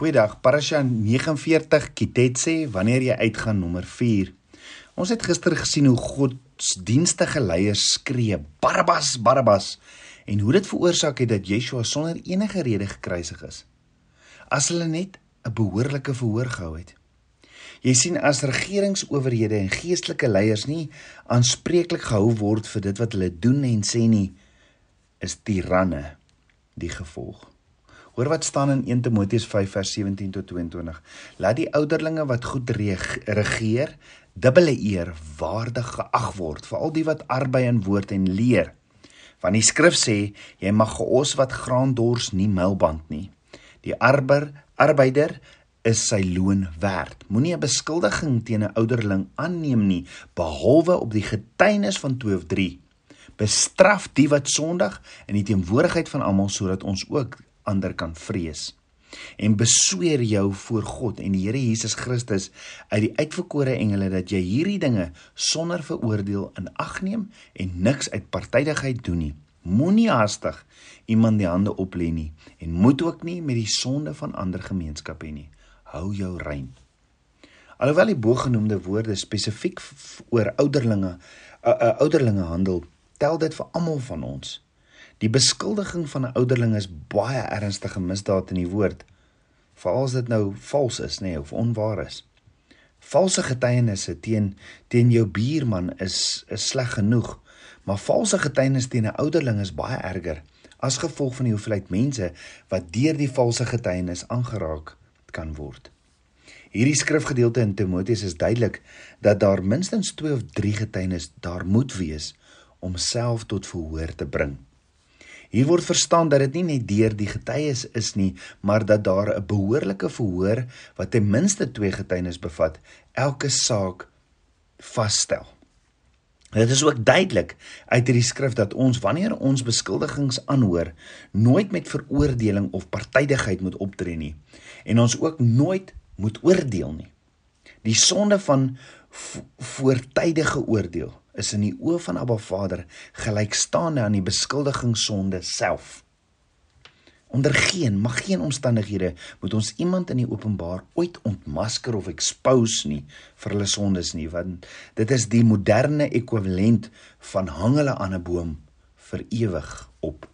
Goeiedag, Parasha 49 Kitetse, wanneer jy uitgaan nommer 4. Ons het gister gesien hoe godsdienstige leiers skree Barabbas, Barabbas en hoe dit veroorsaak het dat Yeshua sonder enige rede gekruisig is. As hulle net 'n behoorlike verhoor gehou het. Jy sien as regeringsowerhede en geestelike leiers nie aanspreeklik gehou word vir dit wat hulle doen en sê nie, is tiranne die gevolg. Hoor wat staan in 1 Timoteus 5 vers 17 tot 22. Laat die ouderlinge wat goed regeer, dubbele eer waardig geag word, veral die wat arbei in woord en leer. Want die skrif sê, jy mag geos wat graan dors nie milband nie. Die arbeider, arbeider is sy loon werd. Moenie 'n beskuldiging teen 'n ouderling aanneem nie, behalwe op die getuienis van 2 of 3. Bestraf die wat sondig in die teenwoordigheid van almal sodat ons ook ander kan vrees en besweer jou voor God en die Here Jesus Christus uit die uitverkore engele dat jy hierdie dinge sonder veroordeel in ag neem en niks uit partydigheid doen nie. Moenie haastig iemand die hande oplê nie en moet ook nie met die sonde van ander gemeenskap hê nie. Hou jou rein. Alhoewel die bogenoemde woorde spesifiek oor ouderlinge uh, uh, ouderlinge handel, tel dit vir almal van ons. Die beskuldiging van 'n ouderling is baie ernstige misdaad in die woord, veral as dit nou vals is, nê, nee, of onwaar is. Valse getuienisse teen teen jou buurman is is sleg genoeg, maar valse getuienis teen 'n ouderling is baie erger as gevolg van die hoeveelheid mense wat deur die valse getuienis aangeraak kan word. Hierdie skrifgedeelte in Timoteus is duidelik dat daar minstens 2 of 3 getuienis daar moet wees om self tot verhoor te bring. Hier word verstaan dat dit nie net deur die getuies is nie, maar dat daar 'n behoorlike verhoor wat ten minste twee getuienis bevat, elke saak vasstel. Dit is ook duidelik uit hierdie skrif dat ons wanneer ons beskuldigings aanhoor, nooit met veroordeling of partydigheid moet optree nie en ons ook nooit moet oordeel nie. Die sonde van voortydige oordeel is in die oë van Abba Vader gelykstaande aan die beskuldigingssonde self. Onder geen mag geen omstandighede moet ons iemand in die openbaar ooit ontmasker of expose nie vir hulle sondes nie want dit is die moderne ekwivalent van hang hulle aan 'n boom vir ewig op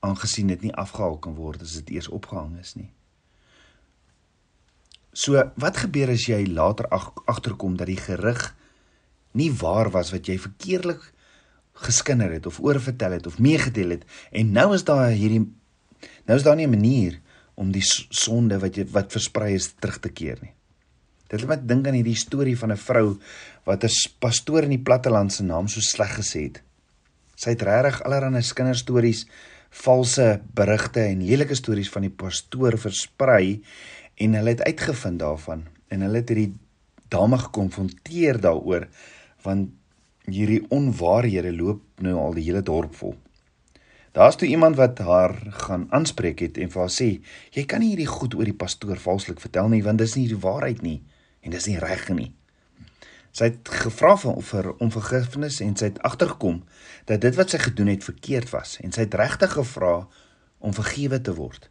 aangesien dit nie afgehaal kan word as dit eers opgehang is nie. So wat gebeur as jy later ag, agterkom dat die gerig nie waar was wat jy verkeerlik geskinder het of oorvertel het of meegedeel het en nou is daar hierdie nou is daar nie 'n manier om die sonde wat jy wat versprei is terug te keer nie. Dit laat my dink aan hierdie storie van 'n vrou wat 'n pastoor in die platteland se naam so sleg gesê het. Sy het regtig allerlei kinderstories, valse berigte en lelike stories van die pastoor versprei en hulle het uitgevind daarvan en hulle het hierdie dame gekonfronteer daaroor want hierdie onwaarhede loop nou al die hele dorp vol. Daar's toe iemand wat haar gaan aanspreek het en vir haar sê: "Jy kan nie hierdie goed oor die pastoor valslik vertel nie, want dis nie die waarheid nie en dis nie reg nie." Sy het gevra vir vir om vergifnis en sy het agtergekom dat dit wat sy gedoen het verkeerd was en sy het regtig gevra om vergewe te word.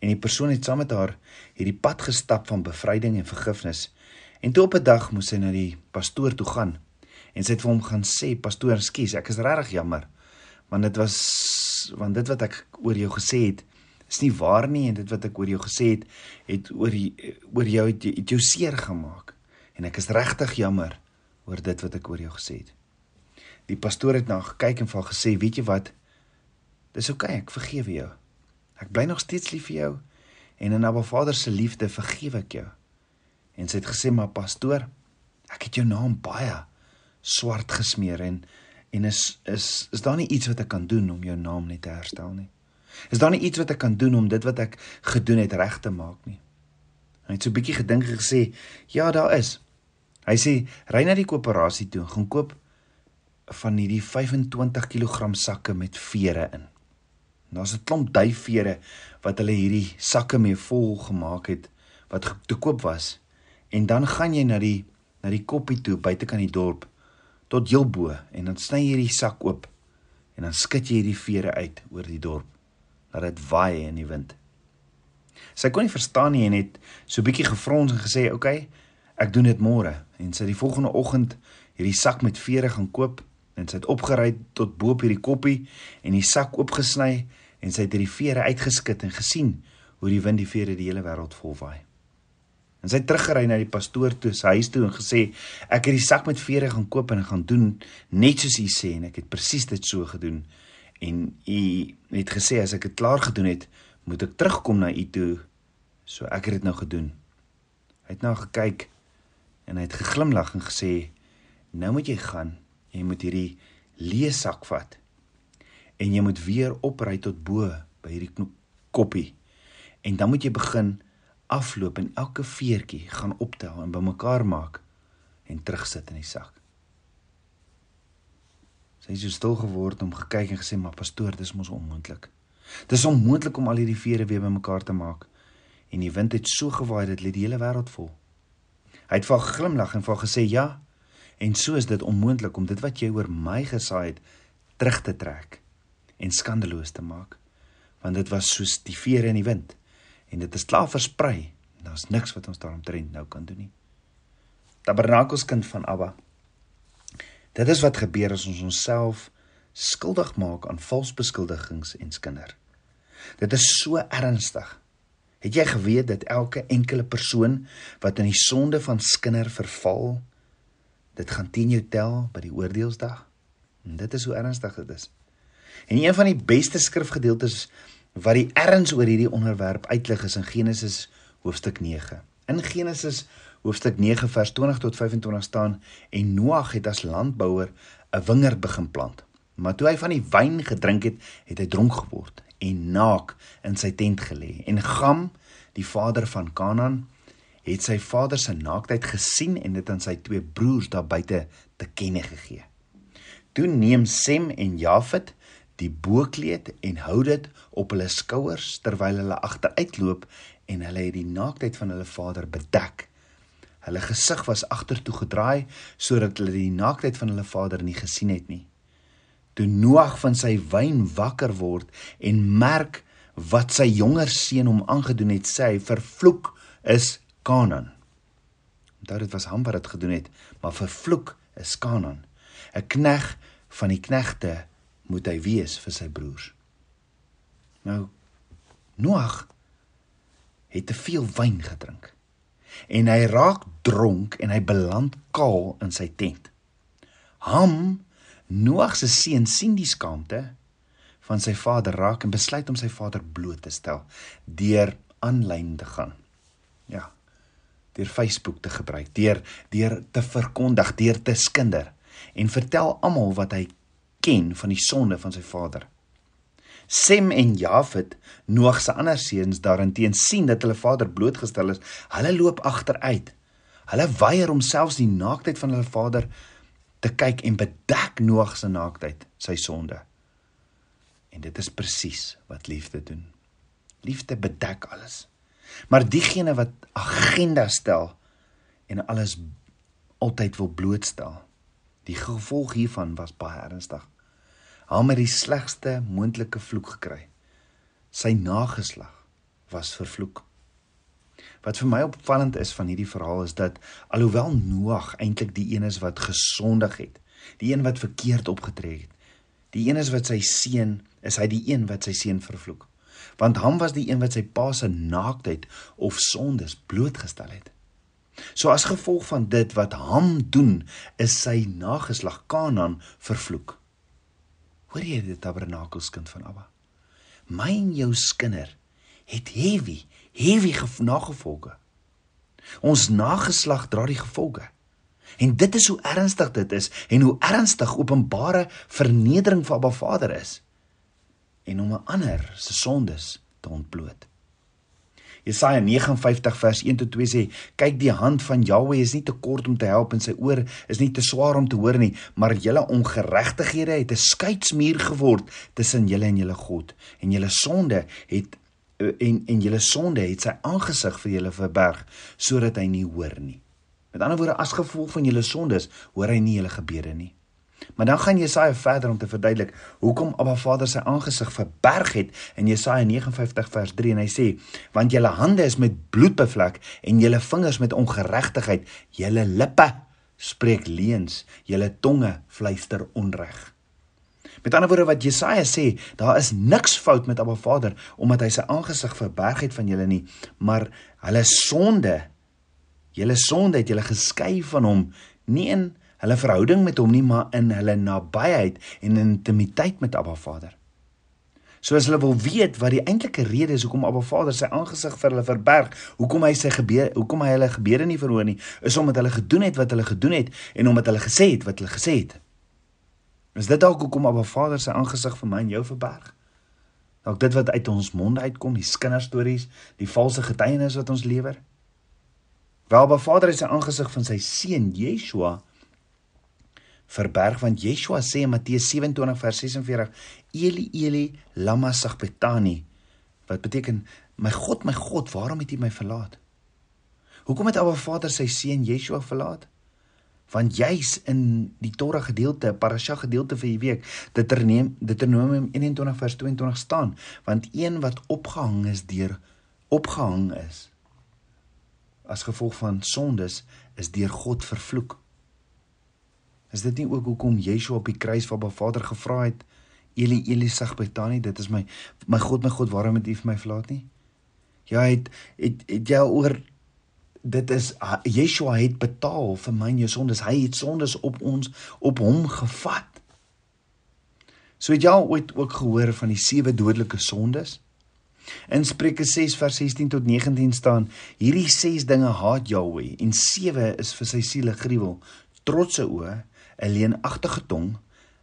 En die persoon het saam met haar hierdie pad gestap van bevryding en vergifnis. En toe op 'n dag moes sy na die pastoor toe gaan en sy het vir hom gaan sê pastoor skus ek is regtig jammer want dit was want dit wat ek oor jou gesê het is nie waar nie en dit wat ek oor jou gesê het het oor oor jou het, het jou seer gemaak. En ek is regtig jammer oor dit wat ek oor jou gesê het. Die pastoor het na gekyk en vir haar gesê weet jy wat? Dis oukei okay, ek vergewe jou. Ek bly nog steeds lief vir jou en in Abba Vader se liefde vergewe ek jou. En sy het gesê maar pastoor ek het jou naam baie swart gesmeer en en is is is daar nie iets wat ek kan doen om jou naam net te herstel nie? Is daar nie iets wat ek kan doen om dit wat ek gedoen het reg te maak nie? Hy het so 'n bietjie gedink en gesê, "Ja, daar is." Hy sê, "Ry na die koöperasie toe gaan koop van hierdie 25 kg sakke met vere in." Daar's 'n klomp duifvere wat hulle hierdie sakke mee vol gemaak het wat te koop was. En dan gaan jy na die na die koppie toe buite kan die dorp tot heel bo en dan sny jy die sak oop en dan skud jy hierdie vere uit oor die dorp laat dit waai in die wind. Sy kon nie verstaan nie en het so bietjie gefrons en gesê, "Oké, okay, ek doen dit môre." En sy die volgende oggend hierdie sak met vere gaan koop en sy het opgery tot bo op hierdie koppie en die sak oopgesny en sy het hierdie vere uitgeskit en gesien hoe die wind die vere die hele wêreld volwaai. En sy het teruggery na die pastoor toe, sy huis toe en gesê ek het die sak met vere gaan koop en gaan doen net soos u sê en ek het presies dit so gedoen. En u het gesê as ek dit klaar gedoen het, moet ek terugkom na u toe. So ek het dit nou gedoen. Hy het nou gekyk en hy het geglimlag en gesê nou moet jy gaan. Jy moet hierdie leesak vat. En jy moet weer opry tot bo by hierdie koppie. En dan moet jy begin afloop en elke veertjie gaan optel en bymekaar maak en terugsit in die sak. Sy het so stil geword om gekyk en gesê maar pastoor dis mos onmoontlik. Dis onmoontlik om al hierdie vere weer bymekaar te maak en die wind het so gewaai dat dit die hele wêreld vol. Hy het vir glimlag en vir gesê ja en so is dit onmoontlik om dit wat jy oor my gesaai het terug te trek en skandeloos te maak want dit was soos die vere in die wind en dit is klaar versprei. Daar's niks wat ons daaromtrent nou kan doen nie. Tabernakelskind van Abba. Dit is wat gebeur as ons onsself skuldig maak aan vals beskuldigings en skinder. Dit is so ernstig. Het jy geweet dat elke enkele persoon wat in die sonde van skinder verval, dit gaan teen jou tel by die oordeelsdag? En dit is hoe ernstig dit is. En een van die beste skrifgedeeltes wat die erns oor hierdie onderwerp uitlig is in Genesis hoofstuk 9. In Genesis hoofstuk 9 vers 20 tot 25 staan en Noag het as landbouer 'n wingerd begin plant. Maar toe hy van die wyn gedrink het, het hy dronk geword en naak in sy tent gelê. En Gam, die vader van Kanaan, het sy vader se naaktheid gesien en dit aan sy twee broers daar buite te kenne gegee. Toe neem Sem en Jafet die boekleed en hou dit op hulle skouers terwyl hulle agteruitloop en hulle het die naaktheid van hulle vader bedek. Hulle gesig was agtertoe gedraai sodat hulle die naaktheid van hulle vader nie gesien het nie. Toe Noag van sy wyn wakker word en merk wat sy jonger seun hom aangedoen het, sê hy: "Vervloek is Kanaan." Onthou dit was Ham wat dit gedoen het, maar vervloek is Kanaan, 'n knegg van die knegte moet hy wees vir sy broers. Nou Noag het te veel wyn gedrink en hy raak dronk en hy beland kaal in sy tent. Ham, Noag se seun, sien die skaamte van sy vader raak en besluit om sy vader bloot te stel deur aanlyn te gaan. Ja. Deur Facebook te gebruik, deur deur te verkondig, deur te skinder en vertel almal wat hy ken van die sonde van sy vader. Sem en Jafet, Noag se ander seuns, daarenteen sien dat hulle vader blootgestel is. Hulle loop agteruit. Hulle weier om selfs die naaktheid van hulle vader te kyk en bedek Noag se naaktheid, sy sonde. En dit is presies wat liefde doen. Liefde bedek alles. Maar diegene wat agenda stel en alles altyd wil blootstel, die gevolg hiervan was baie ernstig. Ham het die slegste moontlike vloek gekry. Sy nageslag was vervloek. Wat vir my opvallend is van hierdie verhaal is dat alhoewel Noag eintlik die een is wat gesondig het, die een wat verkeerd opgetree het, die een is wat sy seun, is hy die een wat sy seun vervloek. Want Ham was die een wat sy pa se naaktheid of sondes blootgestel het. So as gevolg van dit wat Ham doen, is sy nageslag Kanaan vervloek. Hoor jy dit tabernakelskind van Abba? My en jou skinder het heavy, heavy nagevolge. Ons nageslag dra die gevolge. En dit is hoe ernstig dit is en hoe ernstig openbare vernedering vir Abba Vader is en om 'n ander se sondes te ontbloot. Jesaja 59 vers 1 tot 2 sê: "Kyk, die hand van Jahweh is nie te kort om te help en sy oor is nie te swaar om te hoor nie, maar julle ongeregtighede het 'n skeidsmuur geword tussen julle en julle God, en julle sonde het eh, en en julle sonde het sy aangesig vir julle verberg sodat hy nie hoor nie." Met ander woorde, as gevolg van julle sondes, hoor hy nie julle gebede nie. Maar dan gaan Jesaja verder om te verduidelik hoekom Abba Vader sy aangesig verberg het in Jesaja 59 vers 3 en hy sê want julle hande is met bloed bevlek en julle vingers met ongeregtigheid. Julle lippe spreek leuns julle tonge fluister onreg. Met ander woorde wat Jesaja sê, daar is niks fout met Abba Vader omdat hy sy aangesig verberg het van julle nie, maar hulle sonde, julle sonde het julle geskei van hom, nie in hulle verhouding met hom nie, maar in hulle nabyheid en intimiteit met Abba Vader. So as hulle wil weet wat die eintlike rede is hoekom Abba Vader sy aangesig vir hulle verberg, hoekom hy sy gebede, hoekom hy hulle gebede nie verhoor nie, is omdat hulle gedoen het wat hulle gedoen het en omdat hulle gesê het wat hulle gesê het. Is dit dalk hoekom Abba Vader sy aangesig vir my en jou verberg? Dalk dit wat uit ons monde uitkom, die kinderstories, die valse getuienis wat ons lewer? Wel Abba Vader het sy aangesig van sy seun Yeshua verberg want Yeshua sê in Matteus 27 vers 46 Eli Eli lama sabachthani wat beteken my God my God waarom het U my verlaat Hoekom het Abba Vader sy seun Yeshua verlaat want juis in die Torah gedeelte, parasha gedeelte vir hierdie week, Deuteronomium 21 vers 22 staan, want een wat opgehang is deur opgehang is as gevolg van sondes is deur God vervloek. Is dit nie ook hoekom Yeshua op die kruis vir Ba Vader gevra het, Eli Eli sagbetani, dit is my my God, my God, waarom het U vir my verlaat nie? Ja, het het, het jy oor dit is Yeshua het betaal vir my en jou sondes. Hy het sondes op ons op hom gevat. So het jy al ooit ook gehoor van die sewe dodelike sondes? In Spreuke 6 vers 16 tot 19 staan: Hierdie 6 dinge haat Jahweh en 7 is vir sy siele gruwel: trotse oë, 'n leenagtige tong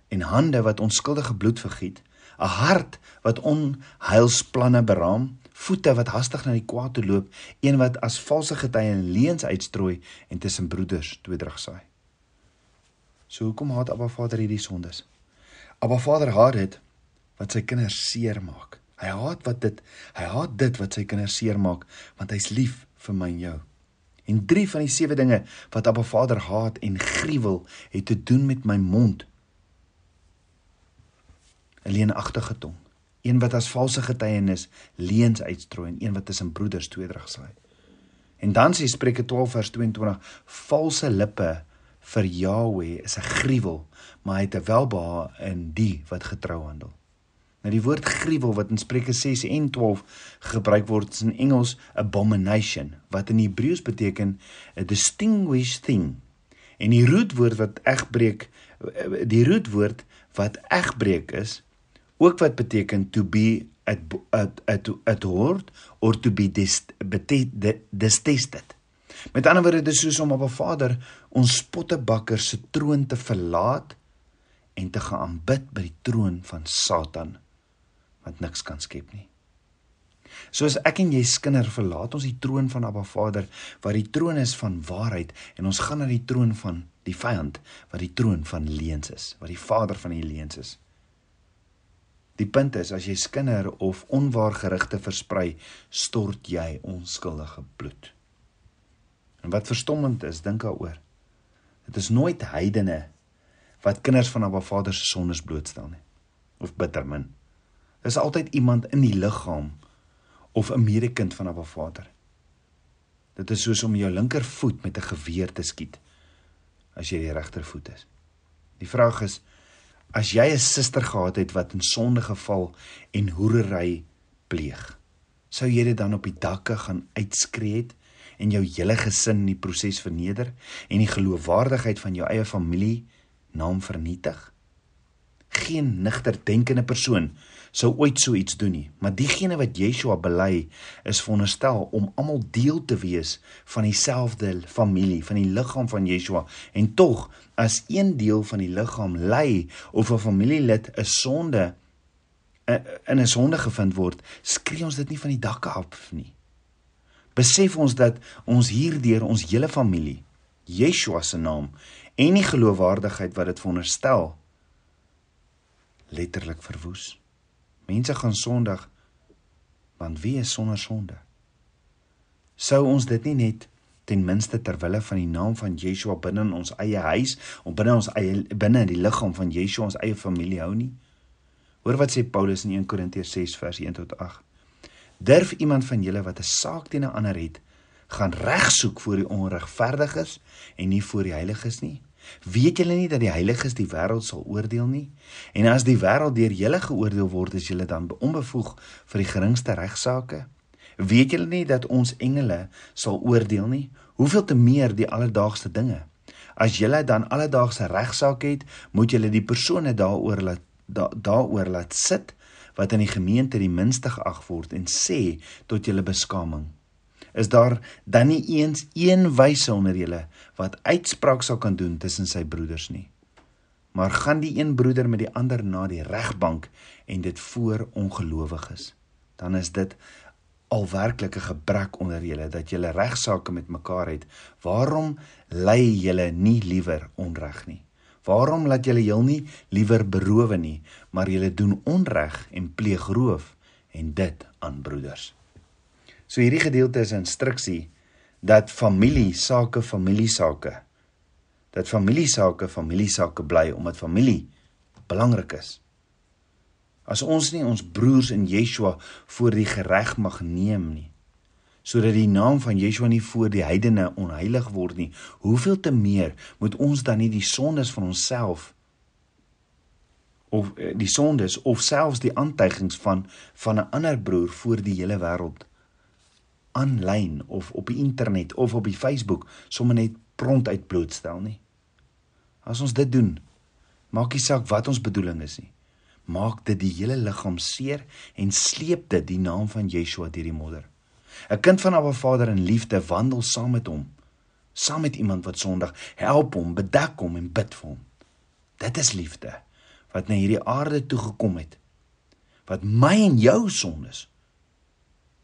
en hande wat onskuldige bloed vergiet, 'n hart wat onheilsplanne beraam, voete wat hastig na die kwaad toe loop, een wat as valse getuie leuns uitstrooi en tussen broeders tweedrag saai. So hoekom haat Abba Vader hierdie sondes? Abba Vader haat dit wat sy kinders seermaak. Hy haat wat dit, hy haat dit wat sy kinders seermaak want hy's lief vir my en jou. En drie van die sewe dinge wat Abba Vader haat en gruwel het te doen met my mond. 'n Leenagtige tong een wat as valse getuienis leuns uitstrooi en een wat tussen broeders tweedrag saai. En dan sê Spreuke 12 vers 22: Valse lippe vir Jahweh is 'n gruwel, maar hy het 'n welbehae in die wat getrou handel. Nou die woord gruwel wat in Spreuke 6 en 12 gebruik word is in Engels abomination wat in Hebreëus beteken a distinguished thing. En die roetwoord wat egbreek die roetwoord wat egbreek is ook wat beteken to be at at at at hoort or to be detested. Met ander woorde dis soos om op 'n Vader ons spottebakker se troon te verlaat en te gaan aanbid by die troon van Satan wat niks kan skep nie. Soos ek en jy skinder verlaat ons die troon van Abba Vader wat die troon is van waarheid en ons gaan na die troon van die vyand wat die troon van leuns is, wat die vader van die leuns is. Die punt is as jy skinder of onwaar gerugte versprei, stort jy onskuldige bloed. En wat verstommend is, dink daaroor. Dit is nooit heidene wat kinders van Abba Vader se sondes blootstel nie of bittermin. Dis altyd iemand in die liggaam of 'n medekind van Abba Vader. Dit is soos om jou linkervoet met 'n geweer te skiet as jy die regtervoet is. Die vraag is as jy 'n suster gehad het wat in sonde geval en hoerery pleeg, sou jy dit dan op die dakke gaan uitskree het en jou hele gesin in die proses verneder en die geloofwaardigheid van jou eie familie naam vernietig? Geen nigter denkende persoon sou ooit so iets doen nie, maar diegene wat Yeshua bely, is veronderstel om almal deel te wees van dieselfde familie, van die liggaam van Yeshua. En tog, as een deel van die liggaam ly of 'n familielid 'n sonde in 'n sonde gevind word, skree ons dit nie van die dakke af nie. Besef ons dat ons hierdeur ons hele familie, Yeshua se naam en die geloofwaardigheid wat dit veronderstel letterlik verwoes. Mense gaan Sondag want wie is sonder sonde? Sou ons dit nie net ten minste ter wille van die naam van Yeshua binne in ons eie huis, of binne ons eie binne die liggaam van Yeshua ons eie familie hou nie? Hoor wat sê Paulus in 1 Korintiërs 6 vers 1 tot 8. Durf iemand van julle wat 'n saak teen 'n ander het, gaan regsoek voor die onregverdiges en nie voor die heiliges nie? Weet julle nie dat die heiliges die wêreld sal oordeel nie? En as die wêreld deur julle geoordeel word, is julle dan onbevoeg vir die geringste regsaake? Weet julle nie dat ons engele sal oordeel nie? Hoeveel te meer die alledaagse dinge? As julle dan alledaagse regsaak het, moet julle die persone daaroor laat da, daaroor laat sit wat in die gemeente die minste geag word en sê tot julle beskaming. Is daar dan nie eens een wyse onder julle wat uitspraak sal kan doen tussen sy broeders nie? Maar gaan die een broeder met die ander na die regbank en dit voor ongelowiges, dan is dit al werklike gebrek onder julle dat julle regsaake met mekaar het. Waarom lei julle nie liewer onreg nie? Waarom laat julle heel nie liewer berowe nie, maar julle doen onreg en pleeg roof en dit aan broeders? So hierdie gedeelte is 'n instruksie dat familie sake familie sake dat familie sake familie sake bly omdat familie belangrik is. As ons nie ons broers in Yeshua voor die gereg mag neem nie, sodat die naam van Yeshua nie voor die heidene onheilig word nie, hoeveel te meer moet ons dan nie die sondes van onsself of eh, die sondes of selfs die aantuigings van van 'n ander broer voor die hele wêreld aanlyn of op die internet of op die Facebook sommer net pront uit blootstel nie. As ons dit doen, maak nie saak wat ons bedoeling is nie maak dit die hele liggaam seer en sleep dit die naam van Yeshua deur die modder. 'n Kind van Abba Vader in liefde wandel saam met hom, saam met iemand wat sondig, help hom, bedek hom en bid vir hom. Dit is liefde wat na hierdie aarde toe gekom het. Wat my en jou sondes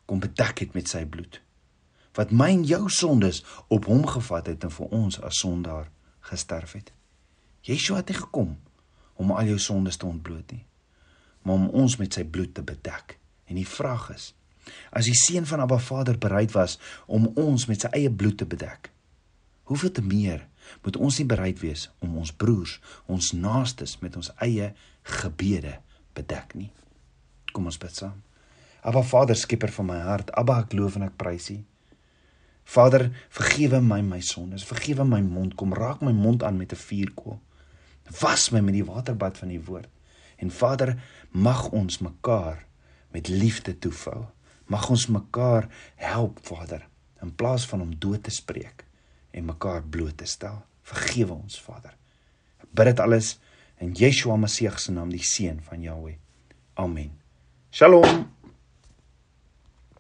kom bedek het met sy bloed. Wat my en jou sondes op hom gevat het en vir ons as sondaar gesterf het. Yeshua het gekom om al jou sondes te ontbloot nie, maar om ons met sy bloed te bedek. En die vraag is, as die seun van Abba Vader bereid was om ons met sy eie bloed te bedek, hoeveel te meer moet ons nie bereid wees om ons broers, ons naastes met ons eie gebede bedek nie? Kom ons bid saam. Abba Vader, skieper van my hart, Abba, ek loof en ek prys U. Vader, vergewe my my sondes, vergewe my mond, kom raak my mond aan met 'n vuurkoel. Was my met die waterbad van die woord. En Vader, mag ons mekaar met liefde toevou. Mag ons mekaar help, Vader, in plaas van om dood te spreek en mekaar bloot te stel. Vergewe ons, Vader. Ek bid dit alles in Yeshua Messie se naam, die seun van Jahweh. Amen. Shalom.